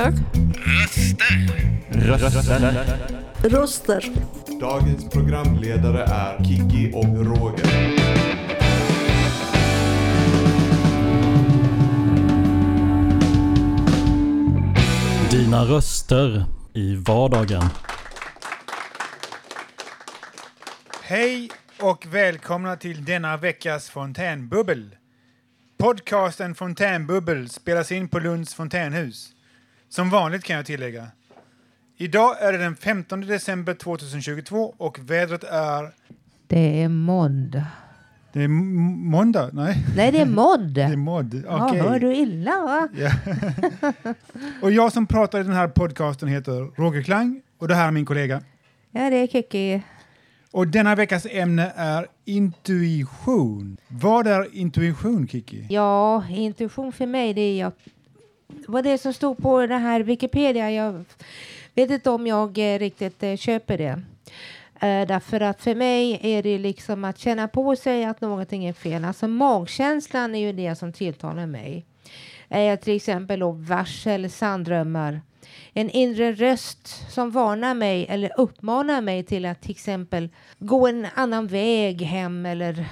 Röster. Röster. Röster. Röster. Dagens programledare är Kiki och Roger. Dina röster i vardagen. Hej och välkomna till denna veckas fontänbubbel. Podcasten Fontänbubbel spelas in på Lunds fontänhus. Som vanligt kan jag tillägga. Idag är det den 15 december 2022 och vädret är... Det är måndag. Det är måndag? Nej, Nej, det är modd. det är modd. Ja, Okej. hör du illa va? Ja. och jag som pratar i den här podcasten heter Roger Klang och det här är min kollega. Ja, det är Kiki. Och denna veckas ämne är intuition. Vad är intuition, Kiki? Ja, intuition för mig det är jag... Vad det är som stod på den här Wikipedia, jag vet inte om jag eh, riktigt eh, köper det. Eh, därför att för mig är det liksom att känna på sig att någonting är fel. Alltså magkänslan är ju det som tilltalar mig. Är jag till exempel då varsel, sanddrömmar. En inre röst som varnar mig eller uppmanar mig till att till exempel gå en annan väg hem eller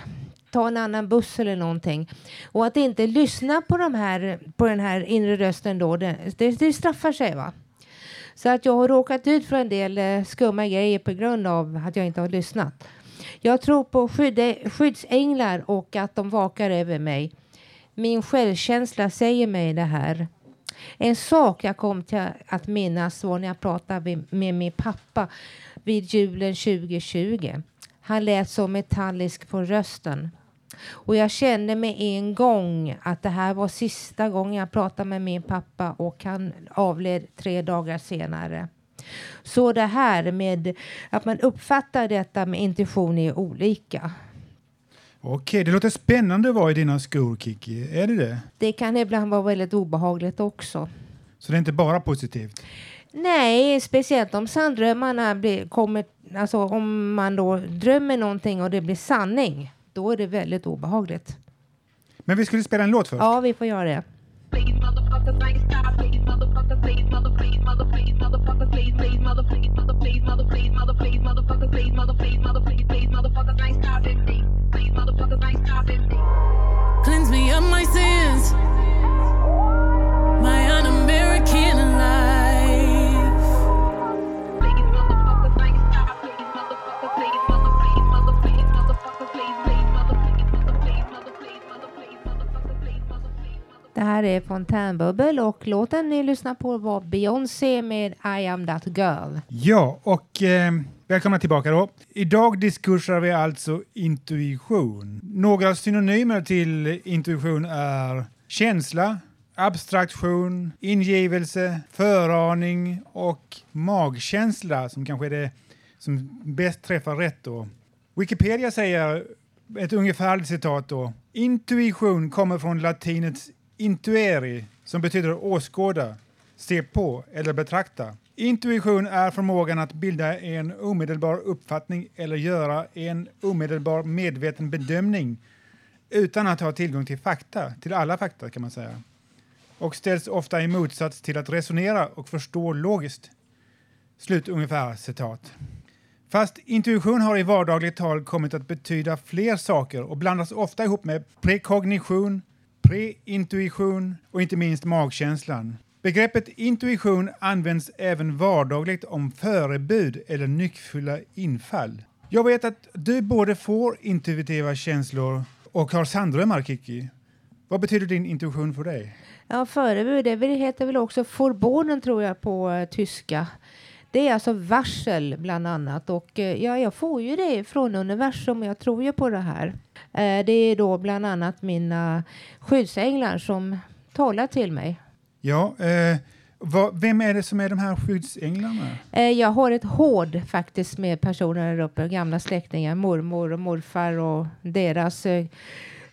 ta en annan buss eller någonting. Och att inte lyssna på, de här, på den här inre rösten då, det, det, det straffar sig. va. Så att jag har råkat ut för en del eh, skumma grejer på grund av att jag inte har lyssnat. Jag tror på skydde, skyddsänglar och att de vakar över mig. Min självkänsla säger mig det här. En sak jag kom till att minnas var när jag pratade med min pappa vid julen 2020. Han lät så metallisk på rösten. Och jag kände med en gång att det här var sista gången jag pratade med min pappa och han avled tre dagar senare. Så det här med att man uppfattar detta med intuition är olika. Okej, det låter spännande att vara i dina skor, Kiki. Är det det? Det kan ibland vara väldigt obehagligt också. Så det är inte bara positivt? Nej, speciellt om sanddrömmarna blir, kommer, alltså om man då drömmer någonting och det blir sanning, då är det väldigt obehagligt. Men vi skulle spela en låt först. Ja, vi får göra det. Please, motherfuckers, ain't stop. Please, är Fontänbubbel och låten ni lyssnar på var Beyoncé med I am that girl. Ja, och eh, välkomna tillbaka då. Idag diskursar vi alltså intuition. Några synonymer till intuition är känsla, abstraktion, ingivelse, föraning och magkänsla som kanske är det som bäst träffar rätt då. Wikipedia säger ett ungefärligt citat då. Intuition kommer från latinets intueri som betyder åskåda, se på eller betrakta. Intuition är förmågan att bilda en omedelbar uppfattning eller göra en omedelbar medveten bedömning utan att ha tillgång till fakta, till alla fakta kan man säga. Och ställs ofta i motsats till att resonera och förstå logiskt. Slut ungefär citat. Fast intuition har i vardagligt tal kommit att betyda fler saker och blandas ofta ihop med prekognition, preintuition och inte minst magkänslan. Begreppet intuition används även vardagligt om förebud eller nyckfulla infall. Jag vet att du både får intuitiva känslor och har sanddrömmar, Kiki. Vad betyder din intuition för dig? Ja, förebud, det heter väl också Forbonen tror jag på tyska. Det är alltså varsel bland annat och eh, ja, jag får ju det från universum och jag tror ju på det här. Eh, det är då bland annat mina skyddsänglar som talar till mig. Ja, eh, vad, vem är det som är de här skyddsänglarna? Eh, jag har ett hård faktiskt med personer där uppe, gamla släktingar, mormor och morfar och deras eh,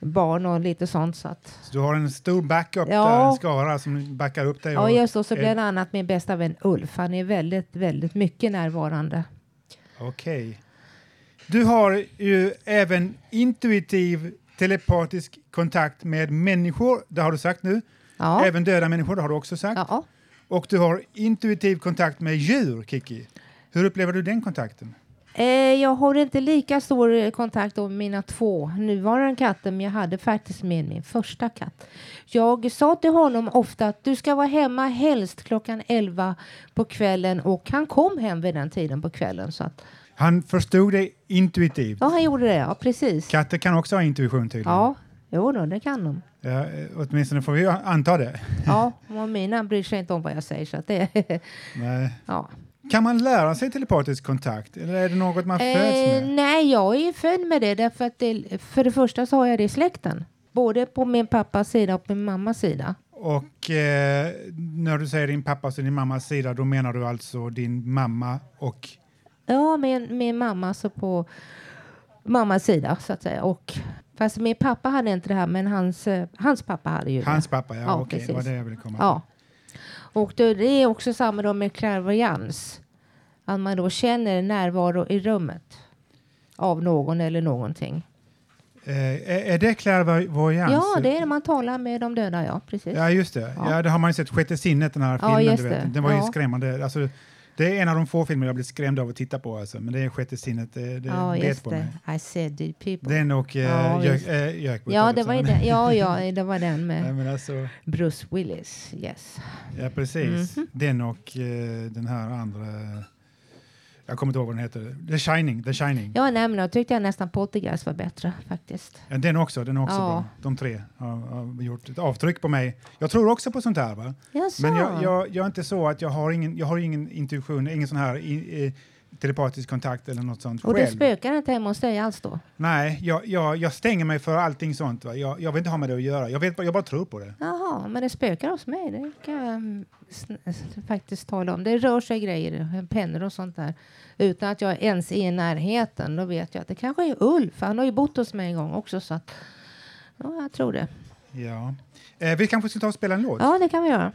barn och lite sånt. Så att, Så du har en stor backup Ja. där, en skara som backar upp dig? ja, och- just då, så bland annat min bästa vän Ulf. Han är väldigt, väldigt mycket närvarande. Okej. Du har ju även intuitiv telepatisk kontakt med människor, det har du sagt nu. Ja. Även döda människor har du också sagt. Ja. Och du har intuitiv kontakt med djur, Kiki. Hur upplever du den kontakten? Eh, jag har inte lika stor eh, kontakt med mina två nuvarande katter, men jag hade faktiskt med min första katt. Jag sa till honom ofta att du ska vara hemma helst klockan 11 på kvällen och han kom hem vid den tiden på kvällen. Så att, Han förstod det intuitivt. ja, han gjorde det, ja precis. Katter kan också ha intuition tydligen. Ja, jo då, det kan de. Ja, eh, åtminstone får vi anta det. Ja, och mina bryr sig inte om vad jag säger. Så att det, Nej. ja. Kan man lära sig telepatisk kontakt eller är det något man föds Eh, med? nej, jag är född med det därför att det, för det första så har jag det i släkten. Både på min pappas sida och min mammas sida. Och eh, när du säger din pappas och din mammas sida, då menar du alltså din mamma och... Ja, min, min mamma så på mammas sida så att säga. Och, fast min pappa hade inte det här, men hans, eh, hans pappa hade ju Hans det. pappa, ja, Ja, okej, det var det jag ville komma Ja. Och då, det är också samma då med clairvoyance. Att man då känner närvaro i rummet av någon eller någonting. Eh, är, det clairvoyance? Ja, det är när man talar med de döda, ja. Precis. Ja, just det. Ja. Ja. det har man ju sett. Sjätte sinnet, den här Ja, filmen. just du vet. det. Den var ju Ja. skrämmande. Alltså, det är en av de få filmer jag blivit skrämd av att titta på. Alltså. Men det är Sjätte sinnet. Det, det ja, just på det. mig. I said the people. Den och Ja, uh. Jök, äh, Jökboet ja, det var den. Ja, ja, det var den Nej, med men alltså, Bruce Willis. Yes. ja, precis. Mhm. Den och eh, den här andra... Jag kommer inte ihåg vad den heter. The Shining. The Shining. Ja, nej, men då tyckte jag nästan Poltergeist var bättre faktiskt. Ja, den också. Den är också Ja. bra. De tre har, har gjort ett avtryck på mig. Jag tror också på sånt här. Va? Jaså? Men jag, jag, jag är inte så att jag har ingen, jag har ingen intuition, ingen sån här i, i, telepatisk kontakt eller något sånt och det själv. spökar inte hemma hos dig alls då? Nej, jag, jag, jag stänger mig för allting sånt. Va? Jag, jag vill inte ha med det att göra. Jag, vet, bara- jag bara tror på det. Jaha, men det spökar hos mig. Det kan jag mm, faktiskt tala om. Det rör sig grejer, pennor och sånt där. Utan att jag ens är i närheten. Då vet jag att det kanske är Ulf. Han har ju bott hos mig en gång också. Så att, ja, jag tror det. Ja. Eh, vi kanske ska ta och spela en låt? Ja, det kan vi göra.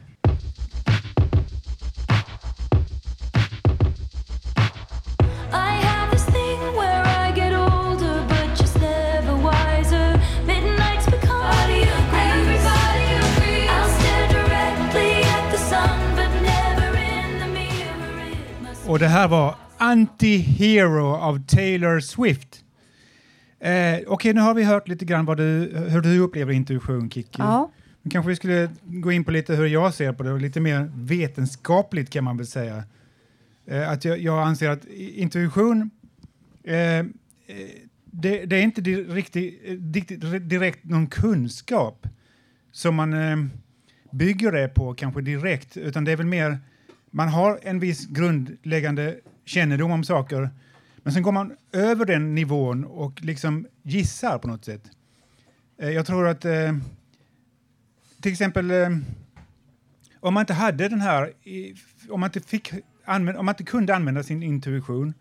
Och det här var Anti-Hero av Taylor Swift. Eh, Okej, nu har vi hört lite grann vad du, hur du upplever intuition, Kiki. Ja, Nu kanske vi skulle gå in på lite hur jag ser på det, och lite mer vetenskapligt kan man väl säga. Eh, att jag, jag anser att intuition, eh, eh, det, det är inte di- riktigt, eh, direkt, direkt någon kunskap som man eh, bygger det på kanske direkt, utan det är väl mer, man har en viss grundläggande kännedom om saker, men sen går man över den nivån och liksom gissar på något sätt. Eh, jag tror att eh, till exempel eh, om man inte hade den här, om man inte, fick använda, om man inte kunde använda sin intuition,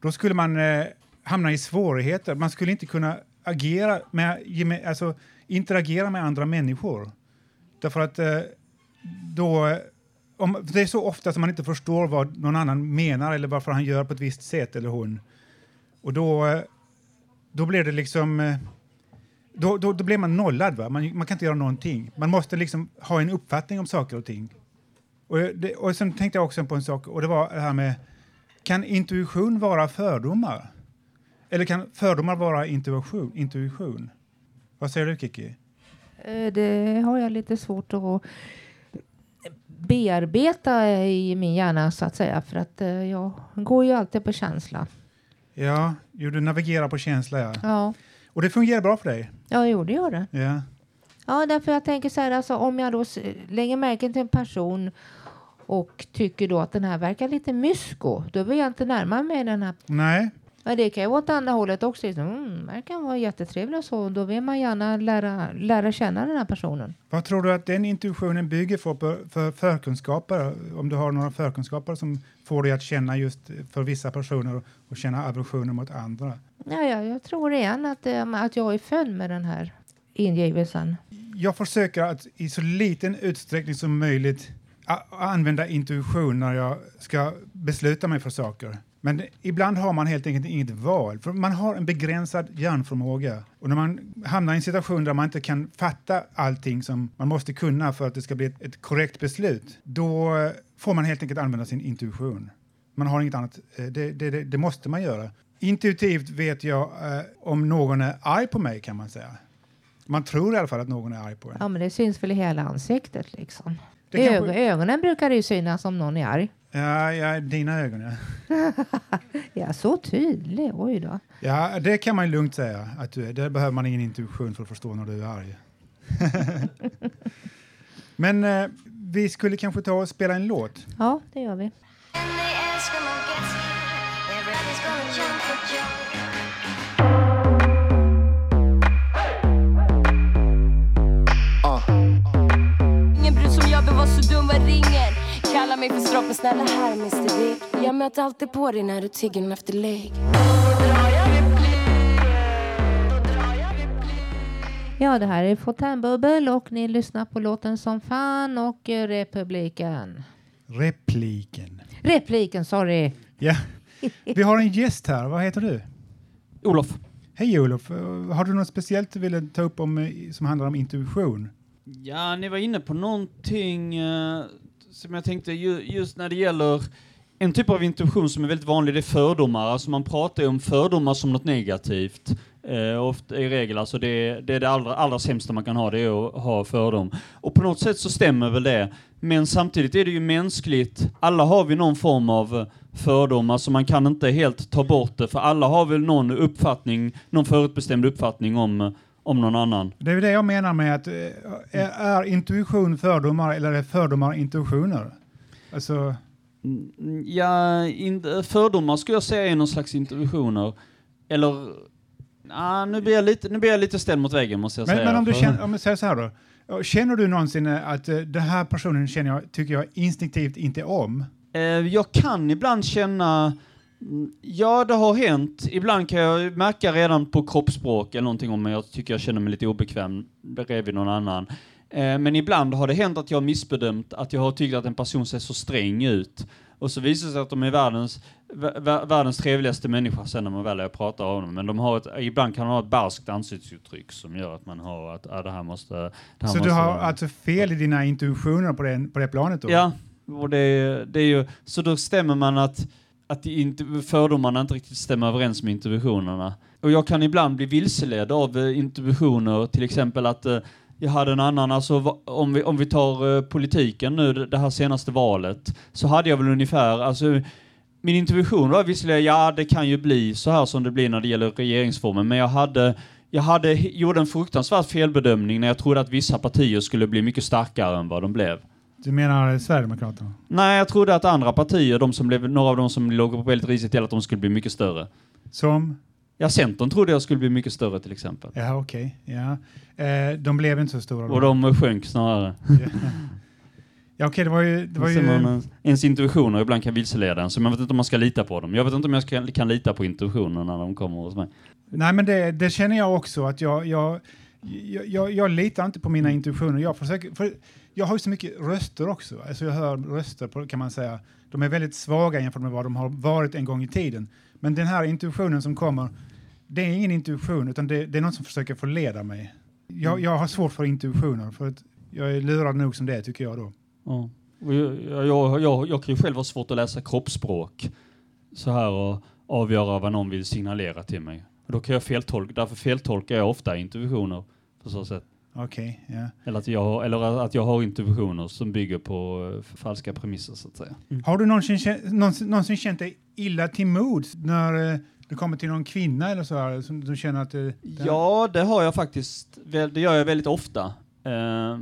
då skulle man eh, hamna i svårigheter. Man skulle inte kunna agera med, alltså, interagera med andra människor. Därför att eh, då, eh, om, det är så ofta som man inte förstår vad någon annan menar eller varför han gör på ett visst sätt eller hon. Och då, eh, då blir det liksom eh, då, då, då blir man nollad. Va? Man, man kan inte göra någonting. Man måste liksom ha en uppfattning om saker och ting. Och, eh, det, och sen tänkte jag också på en sak och det var det här med kan intuition vara fördomar? Eller kan fördomar vara intuition? intuition? Vad säger du Kiki? det har jag lite svårt att bearbeta i min hjärna så att säga. För att eh, jag går ju alltid på känsla. Ja, jo, du navigerar på känsla ja. Ja, Och det fungerar bra för dig? ja jo, det gör det. Ja. Ja, därför jag tänker så här, alltså, om jag då lägger märke till en person och tycker då att den här verkar lite mysko, då vill jag inte närma mig den här. Nej, Men det kan ju vara åt andra hållet också. Liksom, Mm, verkar vara jättetrevlig och så. Då vill man gärna lära, lära känna den här personen. vad tror du att den intuitionen bygger för, för, för förkunskaper? Om du har några förkunskaper som får dig att känna just för vissa personer och känna aversioner mot andra? Ja, ja, jag tror igen att, eh, att jag är född med den här ingivelsen. Jag försöker att i så liten utsträckning som möjligt använda intuition när jag ska besluta mig för saker. Men ibland har man helt enkelt inget val, för man har en begränsad hjärnförmåga. Och när man hamnar i en situation där man inte kan fatta allting som man måste kunna för att det ska bli ett, ett korrekt beslut, då eh, får man helt enkelt använda sin intuition. Man har inget annat, eh, det, det, det, det måste man göra. Intuitivt vet jag eh, om någon är arg på mig kan man säga. Man tror i alla fall att någon är arg på en. Ja, men det syns väl i hela ansiktet liksom. Kanske- Ög- ögonen brukar ju synas om någon är arg. Ja, ja, dina ögon ja. Ja, så tydlig. Oj då. Ja, det kan man lugnt säga att du är. Det behöver man ingen intuition för att förstå när du är arg. Men eh, vi skulle kanske ta och spela en låt. Ja, det gör vi. Kalla mig för stroppen, snälla här Mr Big Jag möter alltid på dig när du tigger efter lägg Ja, det här är Fontänbubbel och ni lyssnar på låten som fan och eh, Republiken. Repliken. Repliken, sorry. Ja. Vi har en gäst här. Vad heter du? Olof. Hej Olof. Har du något speciellt du ville ta upp om, eh, som handlar om intuition? Ja, ni var inne på någonting eh, som jag tänkte ju, just när det gäller en typ av intuition som är väldigt vanlig, det är fördomar. Alltså man pratar ju om fördomar som något negativt. Eh, ofta, I regel, alltså det, det är det allra, allra sämsta man kan ha, det är att ha fördom. Och på något sätt så stämmer väl det. Men samtidigt är det ju mänskligt. Alla har vi någon form av fördom, fördomar, så man kan inte helt ta bort det, för alla har väl någon uppfattning, någon förutbestämd uppfattning om, eh, om någon annan. Det är det jag menar med att eh, är, intuition fördomar eller är fördomar intuitioner? Alltså, Mm, Ja, in, fördomar skulle jag säga är någon slags intuitioner. Eller, ah, nu, blir jag lite, nu blir jag lite ställd mot väggen måste jag men, säga. men om du känner, om jag säger så här då. Känner du någonsin att eh, den här personen känner jag, tycker jag instinktivt inte om? Eh, jag kan ibland känna, ja det har hänt. Ibland kan jag märka redan på kroppsspråk eller någonting om jag tycker jag känner mig lite obekväm bredvid någon annan. Eh, men ibland har det hänt att jag har missbedömt, att jag har tyckt att en person ser så sträng ut. Och så visar det sig att de är världens, vä- vä- världens trevligaste människa sen när man väl är och pratar om dem. Men de har ett, ibland kan de ha ett barskt ansiktsuttryck som gör att man har att ah, det här måste... Det här Så måste du har alltså fel i dina intuitioner på det, på det planet då? Ja, och det, är- det är ju, så då stämmer man att, att inte, fördomarna inte riktigt stämmer överens med intuitionerna. Och jag kan ibland bli vilseledd av eh, intuitioner, till exempel att eh, jag hade en annan, alltså va- om vi, om vi tar eh, politiken nu, det det här senaste valet, så hade jag väl ungefär, alltså min intuition var visserligen, ja det kan ju bli så här som det blir när det gäller regeringsformen, men jag hade jag hade, gjorde en fruktansvärd felbedömning när jag trodde att vissa partier skulle bli mycket starkare än vad de blev. Du menar Sverigedemokraterna? Nej, jag trodde att andra partier, de som blev, några av dem som låg på väldigt risigt till, att de skulle bli mycket större. Som? Ja, Centern trodde jag skulle bli mycket större till exempel. Ja, okej. Ja. Eh, de blev inte så stora. då. Och de sjönk snarare. Ja, okej, det var ju... Det var man, ju ens- intuitioner ibland kan vilseleda en, så man vet inte om man ska lita på dem. Jag vet inte om jag ska, kan lita på intuitioner när de kommer hos mig. nej, men det, det känner jag också att jag, jag, jag, jag, jag litar inte på mina intuitioner. Jag, försöker, för jag har ju så mycket röster också. Alltså jag hör röster på, kan man säga. De är väldigt svaga jämfört med vad de har varit en gång i tiden. Men den här intuitionen som kommer, det är ingen intuition utan det, det är någon som försöker förleda mig. Jag, jag har svårt för intuitioner för att jag är lurad nog som det är tycker jag då. Ja. Jag, jag, jag, jag kan ju själv ha svårt att läsa kroppsspråk så här och avgöra vad någon vill signalera till mig. Och då kan jag feltolka, därför feltolkar jag ofta intuitioner på så sätt. Okej, ja. Eller att, jag, har- eller att jag har intuitioner som bygger på eh, falska premisser så att säga. Har du någonsin, kä- någonsin, någonsin känt dig illa till mods när eh, det kommer till någon kvinna eller så här, som du känner att... eh, det- Ja, det har jag faktiskt. Det gör jag väldigt ofta. Eh,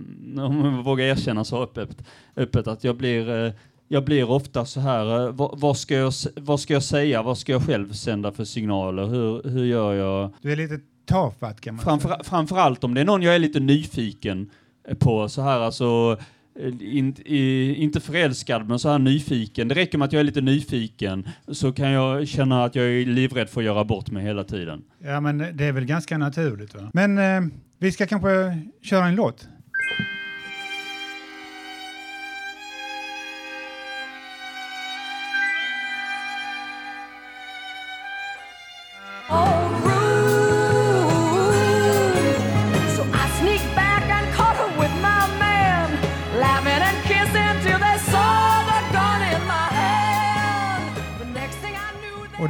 om jag vågar erkänna så öppet, öppet att jag blir, eh, jag blir ofta så här, eh, vad, vad, ska jag, vad ska jag säga, vad ska jag själv sända för signaler, hur, hur gör jag? Du är lite tafatt kan man säga. Framför, framförallt om det är någon jag är lite nyfiken på, så här alltså, eh, in, i, inte förälskad, men så här nyfiken. Det räcker med att jag är lite nyfiken, så kan jag känna att jag är livrädd för att göra bort mig hela tiden. Ja, men det är väl ganska naturligt. Va? Men eh, vi ska kanske köra en låt.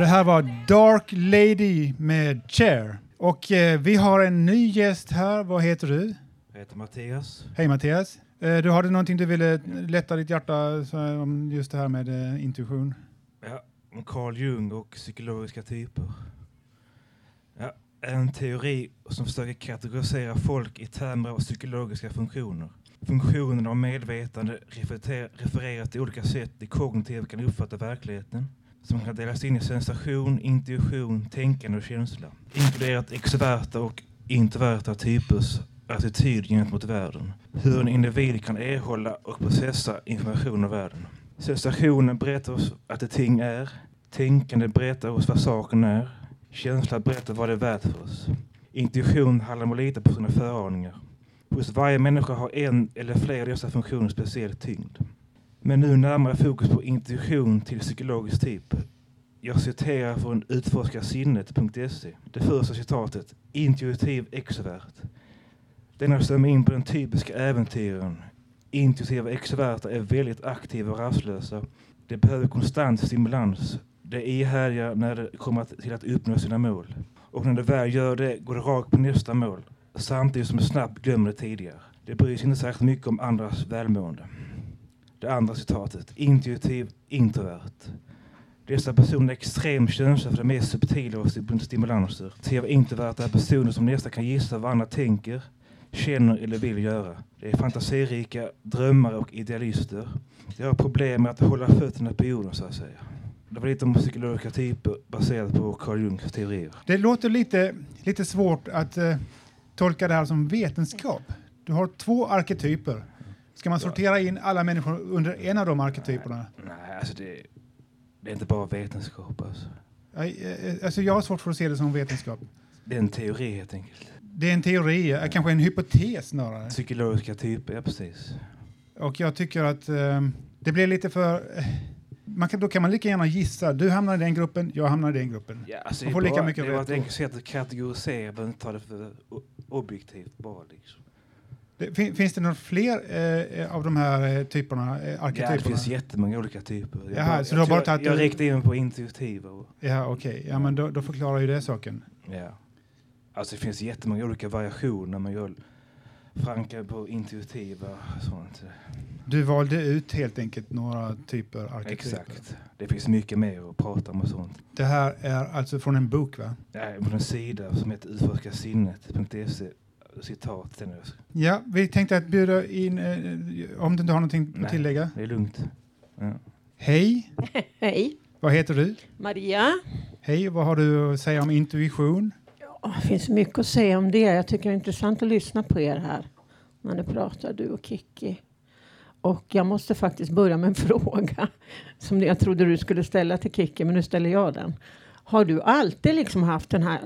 Det här var Dark Lady med Chair. Och eh, vi har en ny gäst här. Vad heter du? Jag heter Mattias. Hej Mattias. Eh, du hade någonting du ville lätta ditt hjärta om just det här med eh, intuition? Ja, om Carl Jung och psykologiska typer. Ja, en teori som försöker kategorisera folk i termer av psykologiska funktioner. Funktionen av medvetande refererar, refererar till olika sätt det kognitiva kan uppfatta verkligheten som kan delas in i sensation, intuition, tänkande och känsla. Inkluderat extroverta och introverta typers attityd gentemot världen. Hur en individ kan erhålla och processa information av världen. Sensationen berättar oss att det ting är. Tänkande berättar oss vad saken är. Känsla berättar vad det är värt för oss. Intuition handlar om att lita på sina föraningar. Hos varje människa har en eller flera av dessa funktioner speciell tyngd. Men nu närmare fokus på intuition till psykologisk typ. Jag citerar från utforskarsinnet.se. Det första citatet. Intuitiv extrovert. Denna stämmer in på den typiska äventyren. Intuitiva extroverta är väldigt aktiva och rastlösa. De behöver konstant stimulans. De är ihärdiga när det kommer till att uppnå sina mål. Och när de väl gör det går det rakt på nästa mål. Samtidigt som de snabbt glömmer det tidigare. De bryr sig inte särskilt mycket om andras välmående. Det andra citatet. Intuitiv introvert. Dessa personer är extremt känsliga för de mest subtila och stimulanser. Tv introverta är personer som nästan kan gissa vad andra tänker, känner eller vill göra. De är fantasirika, drömmare och idealister. De har problem med att hålla fötterna på jorden så att säga. Det var lite om psykologiska typer baserat på Carl Jungs teorier. Det låter lite, lite svårt att eh, tolka det här som vetenskap. Du har två arketyper. Ska man sortera in alla människor under en av de arketyperna? Nej, alltså det, det är inte bara vetenskap alltså. Nej, eh, Alltså jag har svårt för att se det som vetenskap. Det är en teori helt enkelt. Det är en teori, eh, kanske en hypotes snarare. Psykologiska typer, ja precis. Och jag tycker att eh, det blir lite för... eh, Man kan, då kan man lika gärna gissa. Du hamnar i den gruppen, jag hamnar i den gruppen. Ja, alltså Man får är lika bara, mycket det var ett enkelt sätt att kategorisera, behöver inte ta det för objektivt bara liksom. Finns det några fler eh, av de här eh, typerna, eh, Ja, det arketyperna? finns jättemånga olika typer. Jag, Jaha, bara, så jag, du har bara tagit- jag riktade in mig på intuitiva. Och, Ja, okej. Ja, men då, då förklarar ju det saken. ja. Alltså det finns jättemånga olika variationer men jag Franka på intuitiva och sånt. Du valde ut helt enkelt några typer arketyper. Exakt. Det finns mycket mer att prata om och sånt. Det här är alltså från en bok, va? Nej, på en sida som heter utforskarsinnet.se. Citat. Är, Ja, vi tänkte att bjuda in, eh, om du inte har någonting att Nej. tillägga. det är lugnt. Ja. Hej, Hej, vad heter du? Maria. Hej, vad har du att säga om intuition? Ja, Det finns mycket att säga om det. Jag tycker det är intressant att lyssna på er här när ni pratar, du och Kiki. Och jag måste faktiskt börja med en fråga som jag trodde du skulle ställa till Kiki, men nu ställer jag den. Har du alltid liksom haft den här,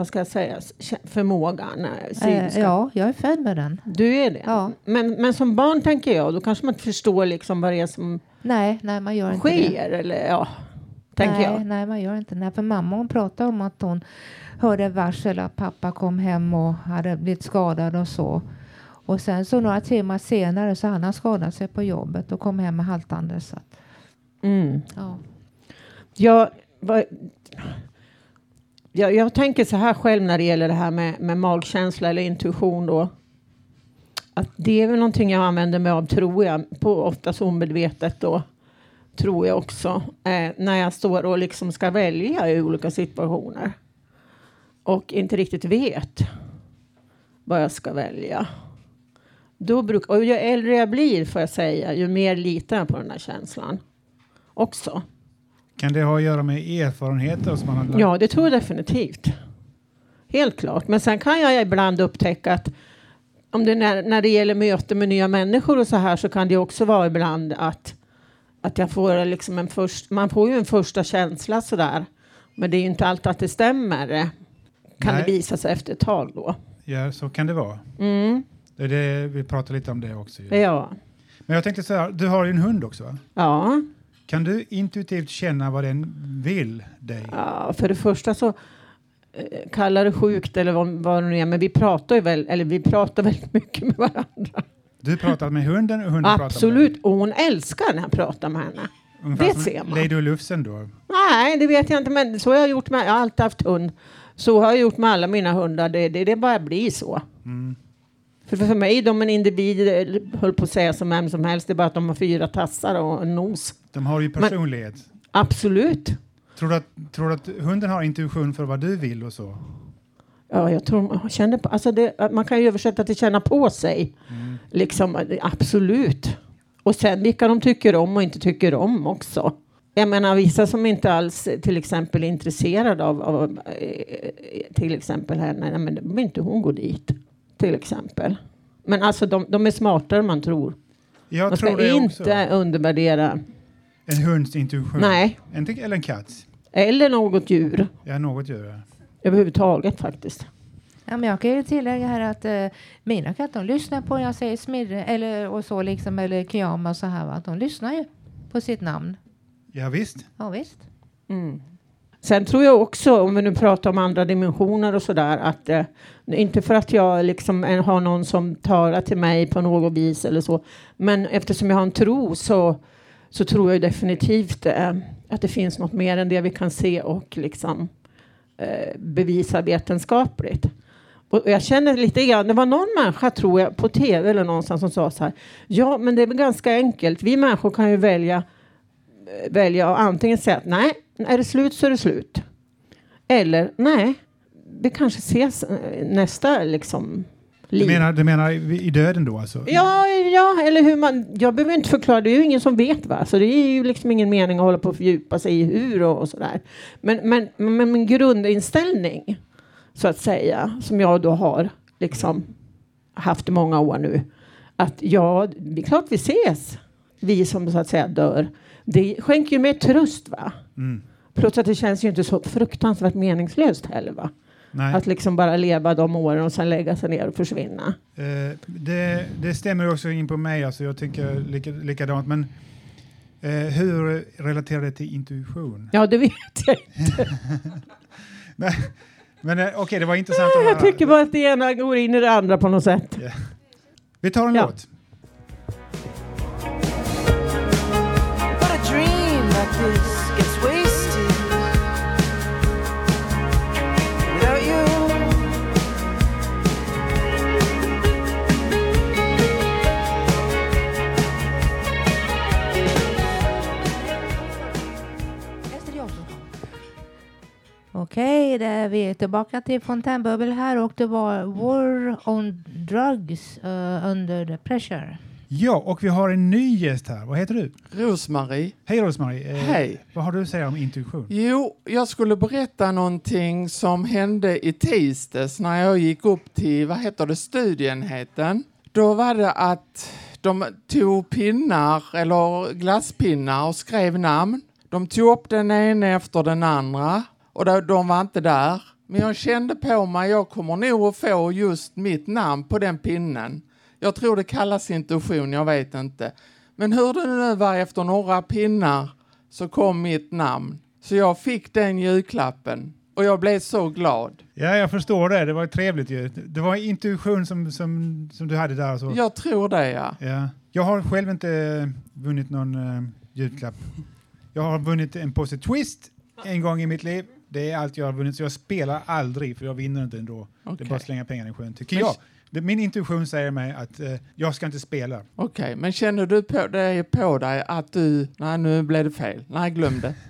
vad ska jag säga, förmågan? eh, Eh, synska? ja, jag är född med den. Du är det? Ja. Men, men som barn tänker jag, då kanske man inte förstår liksom vad det är som Nej, nej, man gör inte det. sker. Eller, ja, tänker nej, jag. nej, man gör inte det. För mamma hon pratade om att hon hörde varsel att pappa kom hem och hade blivit skadad och så. Och sen så några timmar senare så hade han skadat sig på jobbet och kom hem med haltande. Så att, Mm. ja. Jag, vad, jag, jag tänker så här själv när det gäller det här med, med magkänsla eller intuition då. Att det är väl någonting jag använder mig av, tror jag, på oftast omedvetet då. Tror jag också. Eh, när jag står och liksom ska välja i olika situationer. Och inte riktigt vet vad jag ska välja. Då bruk, och ju äldre jag blir, får jag säga, ju mer litar jag på den här känslan. Också. Kan det ha att göra med erfarenheter som man har lagt? Ja, det tror jag definitivt. Helt klart. Men sen kan jag ibland upptäcka att om det när, när det gäller möten med nya människor och så här så kan det också vara ibland att, att jag får liksom en först, man får ju en första känsla sådär. Men det är ju inte alltid att det stämmer. Kan Nej. det visa sig efter ett tag då. Ja, så kan det vara. Mm. Det det, vi pratar lite om det också. ju. Ja. Men jag tänkte så här, du har ju en hund också va? Ja. Kan du intuitivt känna vad den vill dig? Ja, för det första så eh, kalla det sjukt eller vad, vad det nu är, men vi pratar ju väl, eller vi pratar väldigt mycket med varandra. Du pratar med hunden och hunden pratar med dig. Absolut, och hon älskar när jag pratar med henne. Ungefär Det ser man. Lady och Lufsen då. Nej, det vet jag inte, men så har jag gjort med, jag har alltid haft hund. Så har jag gjort med alla mina hundar, det, det, det bara blir så. Mm. För, för mig är de en individ, eh, höll på att säga som vem som helst, det är bara att de har fyra tassar och en nos. De har ju Men- personlighet. Absolut. Tror du, att, tror du att hunden har intuition för vad du vill och så? Ja, jag tror man känner på, alltså det, man kan ju översätta till känna på sig. Mm. Liksom, eh, absolut. Och sen vilka de tycker om och inte tycker om också. Jag menar vissa som inte alls eh, till exempel är intresserade av, av till exempel henne, nej men vill inte hon gå dit. Till exempel. Men alltså de, de är smartare än man tror. Jag man tror ska det inte också. undervärdera, En hunds intuition. Nej. En, eller en katt. eller något djur Ja, något jag. överhuvudtaget faktiskt. Ja, men jag kan ju tillägga här att eh, mina katter de lyssnar på jag säger smirre eller och så liksom eller kyama och så här va. De lyssnar ju på sitt namn. Ja, visst. Ja visst. Mm. Sen tror jag också, om vi nu pratar om andra dimensioner och sådär, att eh, inte för att jag liksom har någon som talar till mig på något vis eller så, men eftersom jag har en tro så, så tror jag definitivt eh, att det finns något mer än det vi kan se och liksom eh, bevisa vetenskapligt. Och jag känner lite grann, det var någon människa tror jag på tv eller någonstans som sa så här, ja men det är väl ganska enkelt, vi människor kan ju välja välja att antingen säga att nej, är det slut så är det slut. Eller nej, vi kanske ses eh, nästa liksom Du menar, du menar i i döden då alltså? Ja, ja, eller hur man... Jag behöver inte förklara, det är ju ingen som vet va. Så det är ju liksom ingen mening att hålla på och fördjupa sig i hur och, och sådär. Men, men, men min grundinställning, så att säga, som jag då har liksom haft i många år nu. Att ja, det är klart vi ses, vi som så att säga dör. Det skänker ju mer tröst va. Mm. Plus att det känns ju inte så fruktansvärt meningslöst heller va. Nej. Att liksom bara leva de åren och sen lägga sig ner och försvinna. Eh, det, det stämmer också in på mig, alltså jag tycker lika, likadant. Men eh, hur relaterar det till intuition? Ja, det vet jag inte. Nej, men eh, okej, det var intressant att Jag tycker bara att det ena går in i det andra på något sätt. Vi tar en Ja. låt. Okej, det är vi tillbaka till Fontänbubbel här och det var War on Drugs uh, Under the Pressure. Ja, och vi har en ny gäst här. Vad heter du? Rosmarie. Hej Rosmarie. Eh, Hej. Vad har du att säga om intuition? Jo, jag skulle berätta någonting som hände i tisdags när jag gick upp till, vad heter det, studienheten. Då var det att de tog pinnar, eller glasspinnar och skrev namn. De tog upp den ena efter den andra och de var inte där. Men jag kände på mig, jag kommer nog att få just mitt namn på den pinnen. Jag tror det kallas intuition, jag vet inte. Men hur det nu var efter några pinnar så kom mitt namn. Så jag fick den julklappen och jag blev så glad. Ja, jag förstår det. Det var trevligt ju. Det var intuition som, som, som du hade där. Så. Jag tror det ja. Ja. Jag har själv inte eh, vunnit någon uh, julklapp. Jag har vunnit en påse Twist en gång i mitt liv. Det är allt jag har vunnit, så jag spelar aldrig för jag vinner inte ändå. Det är bara att slänga pengarna i sjön, tycker Men- jag. Det, min intuition säger mig att eh, jag ska inte spela. Okej, men känner du på dig, på dig att du... Nej, nu blev det fel. Nej, glöm det.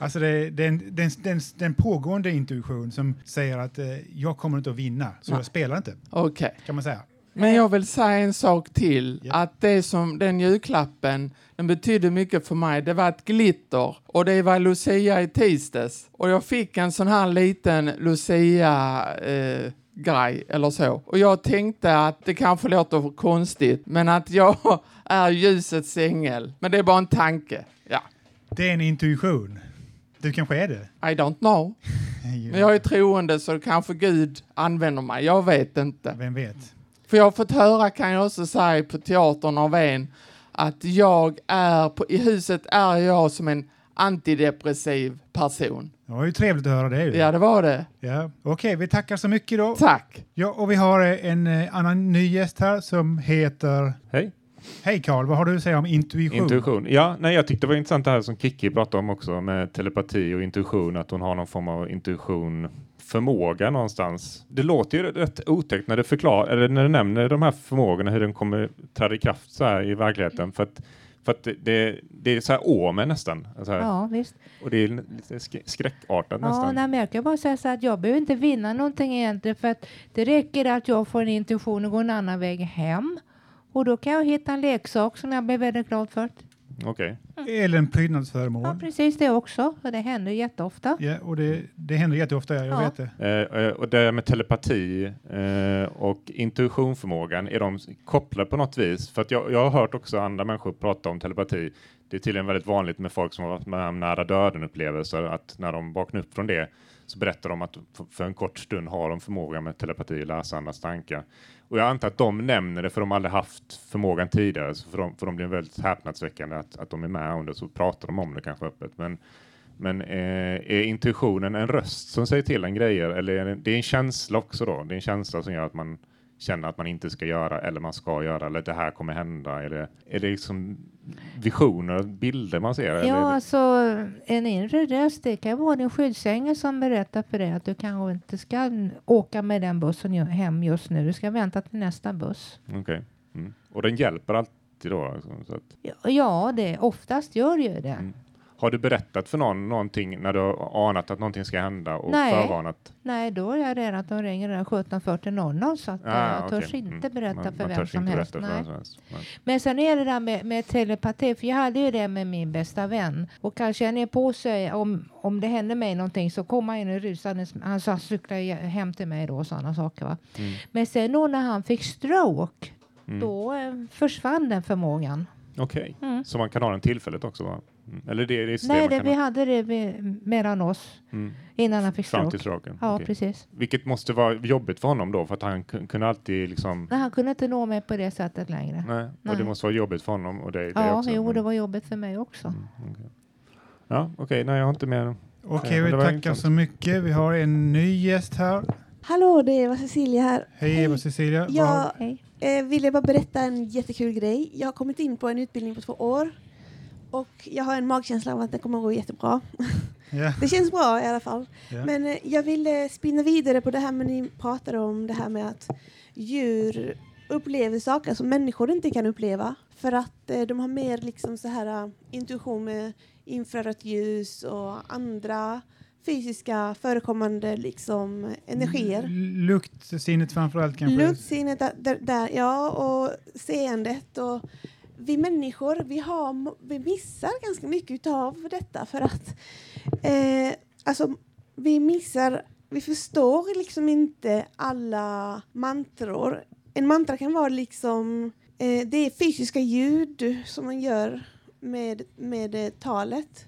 Alltså det, det, är en, det, är en, det, är en, det är en pågående intuition som säger att eh, jag kommer inte att vinna, så Nej. jag spelar inte. Okej. Kan man säga. Men jag vill säga en sak till. Att det som den julklappen, den betydde mycket för mig. Det var ett glitter och det var Lucia i tisdags. Och jag fick en sån här liten Lucia eh, grej eller så. Och jag tänkte att det kanske låter konstigt, men att jag är ljusets ängel. Men det är bara en tanke. Ja. Det är en intuition. Du kanske är det? I don't know. Men jag är troende så kanske Gud använder mig. Jag vet inte. Vem vet? För jag har fått höra, kan jag också säga, på teatern av en, att jag är, på, i huset är jag som en antidepressiv person. Det var ju trevligt att höra det. Ju. Ja, det var det. Ja. Okej, vi tackar så mycket då. Tack. Ja, och vi har eh, en eh, annan ny gäst här som heter... Hej. Hej Karl, vad har du att säga om intuition? Intuition. Ja, nej, jag tyckte det var intressant det här som Kiki pratade om också med telepati och intuition, att hon har någon form av intuition förmåga någonstans. Det låter ju rätt otäckt när det förklarar, eller när det nämner de här förmågorna, hur den kommer träda i kraft så här i verkligheten. För att, för att det, det, är så här åmen nästan. Så här. Ja, visst. Och det är lite sk- skräckartat Ja, nästan. nej, men jag kan bara säga så att jag behöver inte vinna någonting egentligen för att det räcker att jag får en intuition och går en annan väg hem. Och då kan jag hitta en leksak som jag blir väldigt glad för. Okej. Eller en prydnadsföremål. Ja, precis det också. Och det händer jätteofta. Ja, och det, det händer jätteofta, jag Ja. vet det. Eh, eh, och det med telepati eh, och intuitionförmågan, är de kopplade på något vis? För att jag, jag har hört också andra människor prata om telepati. Det är tydligen väldigt vanligt med folk som har varit med om nära döden-upplevelser, att när de vaknar upp från det så berättar de att för en kort stund har de förmågan med telepati, läsa andras tankar. Och jag antar att de nämner det för de har aldrig haft förmågan tidigare, så för, de, för de blir väldigt häpnadsväckande att, att de är med om det, så pratar de om det kanske öppet. Men, men eh, är intuitionen en röst som säger till en grejer, eller är det, det är en känsla också då? Det är en känsla som gör att man känner att man inte ska göra, eller man ska göra, eller det här kommer hända. Är det, är det liksom visioner, bilder man ser? eller Ja, det- alltså en inre röst, det kan vara din skyddsängel som berättar för dig att du kanske inte ska åka med den bussen hem just nu. Du ska vänta till nästa buss. Okej. Mm. Och den hjälper alltid då? alltså, Så att, Ja, Ja, det oftast gör ju det. Mm. Har du berättat för någon någonting när du har anat att någonting ska hända och Nej. förvarnat? Nej, då är jag rädd att de ringer redan 17.40 så att eh, Ah, jag törs okej. inte Mm. berätta Man- för man vem som helst. för vem som helst. Nej. Men sen är det där med, med telepati, för jag hade ju det med min bästa vän. Och kan känna på sig om, om det händer mig någonting så kommer han in rusande. Han sa cykla hem till mig då och sådana saker. Va? Mm. Men sen då när han fick stroke, Mm. då eh, försvann den förmågan. Okej, Mm. så man kan ha den tillfället också? Va? Mm. Eller det, det är Nej, det, vi ha. hade det vid, mellan oss Mm. innan han fick stroke. Ja, Okej. precis. Vilket måste vara jobbigt för honom då, för att han kun- kunde alltid liksom... Nej, han kunde inte nå mig på det sättet längre. Nej, och Nej. det måste vara jobbigt för honom och det, det ja, också. jo, men- det var jobbigt för mig också. Ja, okej, nej jag har inte mer. Okej, Eh, vi tackar intressant. så mycket. Vi har en ny gäst här. Hallå, det är Eva Cecilia här. Hej Eva Cecilia. Vad Jag eh, ville bara berätta en jättekul grej. Jag har kommit in på en utbildning på två år och jag har en magkänsla av att det kommer att gå jättebra. Ja. Det känns bra i alla fall. Ja. Men eh, jag ville spinna vidare på det här med ni pratade om det här med att djur upplever saker som människor inte kan uppleva för att eh, de har mer liksom så här eh, intuition med infrarött ljus och andra fysiska förekommande liksom energier. L- Luktsinnet framförallt kanske? Luktsinnet, där, där, där, ja, och seendet. Och vi människor, vi, har, vi missar ganska mycket av detta för att eh, alltså, vi missar, vi förstår liksom inte alla mantror. En mantra kan vara liksom, eh, det är fysiska ljud som man gör med, med eh, talet.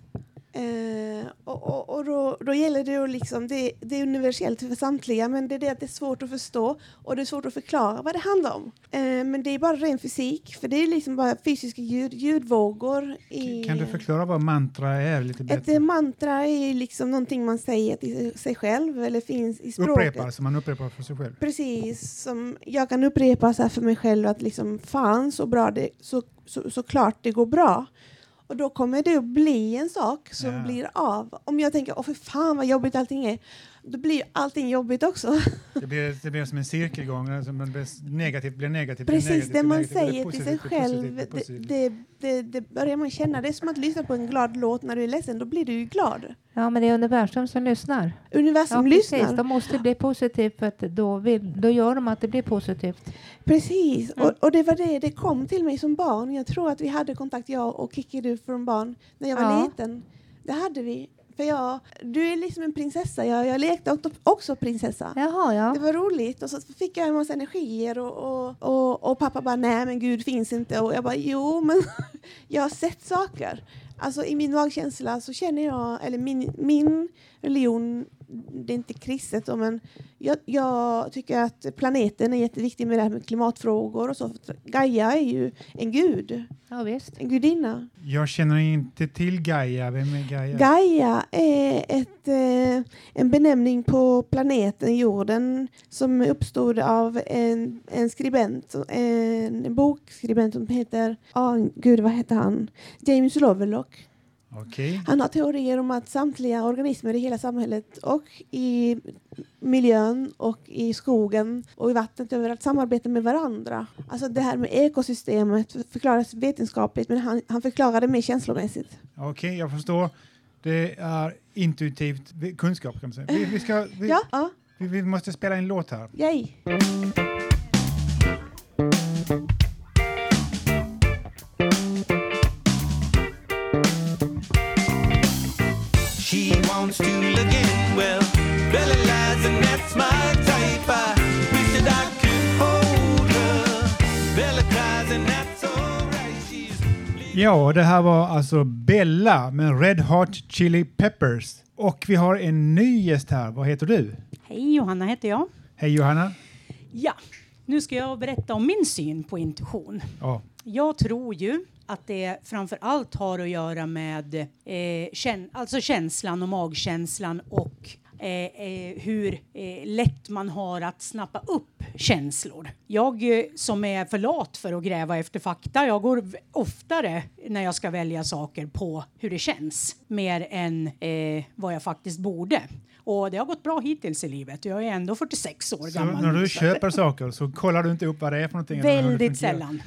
Eh, och och, och då, då gäller det att liksom, det, det är universellt för samtliga men det är det att det är svårt att förstå och det är svårt att förklara vad det handlar om. Eh, men det är bara ren fysik för det är liksom bara fysiska ljud, ljudvågor. I, Kan du förklara vad mantra är lite ett bättre? eh, mantra är liksom någonting man säger till sig själv eller finns i språket. Upprepar, som man upprepar för sig själv. Precis, som jag kan upprepa så för mig själv att liksom fan så bra det, så, så, så klart det går bra. Och då kommer det att bli en sak som Ja. blir av. Om jag tänker, åh för fan vad jobbigt allting är, då blir allting jobbigt också. Det blir, det blir som en cirkelgång. Alltså man blir negativt blir negativt. blir Precis, negativt, det blir man negativt, blir säger till sig positivt, blir själv, positivt, blir det, positivt. det, det, det börjar man känna. Det är som att lyssna på en glad låt när du är ledsen, då blir du ju glad. Ja, men det är universum som lyssnar. Universum ja, precis. lyssnar. De måste bli positivt för att då, vill, då gör de att det blir positivt. Precis, Mm. och, och det var det det kom till mig som barn. Jag tror att vi hade kontakt, jag och Kikki, du från barn, när jag var Ja. liten. Det hade vi. För jag, du är liksom en prinsessa, jag, jag lekte också- prinsessa. Jaha, ja. Det var roligt och så fick jag en massa energier och, och, och, och pappa bara nej men gud finns inte och jag bara jo men jag har sett saker. Alltså i min magkänsla så känner jag, eller min, min religion det är inte kristet då, men jag, jag tycker att planeten är jätteviktig med det här med klimatfrågor och så. Gaia är ju en gud. Ja, visst. En gudinna. Jag känner inte till Gaia. Vem är Gaia? Gaia är ett, eh, en benämning på planeten jorden som uppstod av en, en skribent, en, en bokskribent som heter, ah, gud vad heter han? James Lovelock. Okej. Han har teorier om att samtliga organismer i hela samhället och i miljön och i skogen och i vattnet överallt samarbetar med varandra. Alltså det här med ekosystemet förklaras vetenskapligt men han, han förklarar det mer känslomässigt. Okej, jag förstår. Det är intuitivt kunskap kan man säga. Vi, vi, ska, vi, Ja, ja. vi, vi måste spela en låt här. Yay! Ja, det här var alltså Bella med Red Hot Chili Peppers. Och vi har en ny gäst här. Vad heter du? Hej, Johanna heter jag. Hej Johanna. Ja, nu ska jag berätta om min syn på intuition. Ja. Jag tror ju att det framför allt har att göra med eh, kän- alltså känslan och magkänslan och hur eh, lätt man har att snappa upp känslor. Jag eh, som är för lat för att gräva efter fakta, jag går oftare när jag ska välja saker på hur det känns mer än eh, vad jag faktiskt borde. Och det har gått bra hittills i livet. Jag är ändå 46 år Så gammal. när du köper saker så kollar du inte upp vad det är för någonting? Väldigt sällan.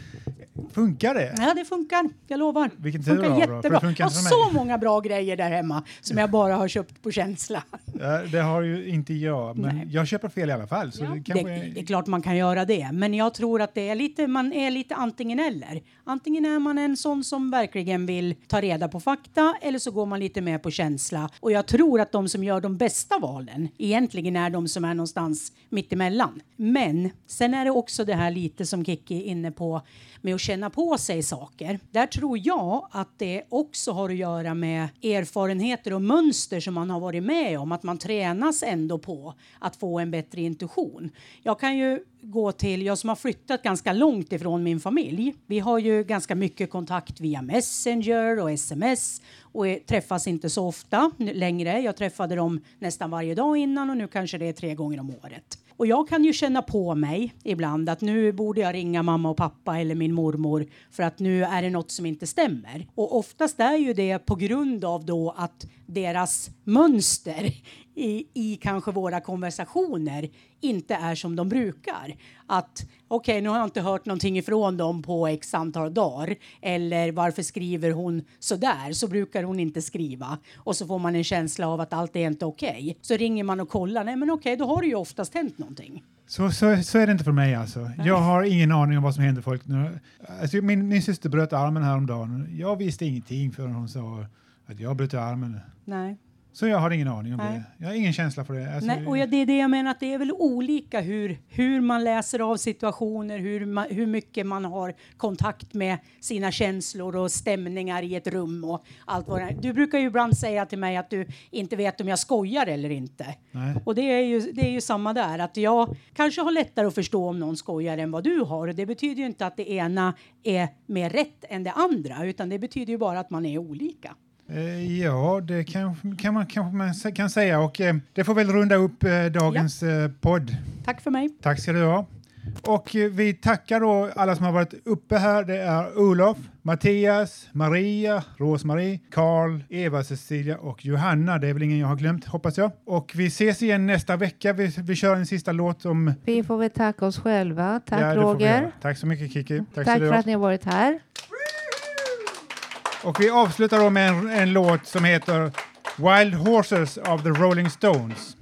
Funkar det? Ja, det funkar. Jag lovar. Vilken tur funkar jättebra. det funkar Jag har inte för så många bra grejer där hemma som jag bara har köpt på känsla. Ja, Det har ju inte jag, men Nej. jag köper fel i alla fall. Så det Det, är... det är klart man kan göra det, men jag tror att det är lite, man är lite antingen eller. Antingen är man en sån som verkligen vill ta reda på fakta eller så går man lite mer på känsla. Och jag tror att de som gör de bästa valen egentligen är de som är någonstans mittemellan. Men sen är det också det här lite som Kiki är inne på med att känna på sig saker. Där tror jag att det också har att göra med erfarenheter och mönster som man har varit med om. Att man tränas ändå på att få en bättre intuition. Jag kan ju gå till, jag som har flyttat ganska långt ifrån min familj. Vi har ju ganska mycket kontakt via Messenger och sms och träffas inte så ofta längre. Jag träffade dem nästan varje dag innan och nu kanske det är tre gånger om året. Och jag kan ju känna på mig ibland att nu borde jag ringa mamma och pappa eller min mormor för att nu är det något som inte stämmer. Och oftast är ju det på grund av då att deras mönster i, i kanske våra konversationer inte är som de brukar. Att okej, nu har jag inte hört någonting ifrån dem på x antal dagar. Eller varför skriver hon så där? Så brukar hon inte skriva. Och så får man en känsla av att allt är inte okej. Så ringer man och kollar. Nej, men okej, då har det ju oftast hänt någonting. Så, så, så är det inte för mig alltså. Jag har ingen aning om vad som händer folk nu. Alltså, min, min syster bröt armen häromdagen. Jag visste ingenting förrän hon sa att jag bröt armen. Nej. Så jag har ingen aning om Nej. det. Jag har ingen känsla för det. Alltså, Nej, och det är det jag menar, att det är väl olika hur, hur man läser av situationer, hur, man, hur mycket man har kontakt med sina känslor och stämningar i ett rum och allt vad det. Du brukar ju ibland säga till mig att du inte vet om jag skojar eller inte. Nej. Och det är, ju, det är ju samma där, att jag kanske har lättare att förstå om någon skojar än vad du har. Och det betyder ju inte att det ena är mer rätt än det andra, utan det betyder ju bara att man är olika. Eh, ja, det kan, kan man kanske man kan säga. Och eh, det får väl runda upp eh, dagens eh, podd. Tack för mig. Tack ska du ha. Och eh, vi tackar då alla som har varit uppe här. Det är Olof, Mattias, Maria, Rosmarie, Karl, Eva, Cecilia och Johanna. Det är väl ingen jag har glömt, hoppas jag. Och vi ses igen nästa vecka. Vi, vi kör en sista låt om... Vi får väl tacka oss själva. Tack Ja, Roger. Tack så mycket Kiki. Tack, Tack för att ni har varit här. Och vi avslutar då med en, en låt som heter Wild Horses of the Rolling Stones.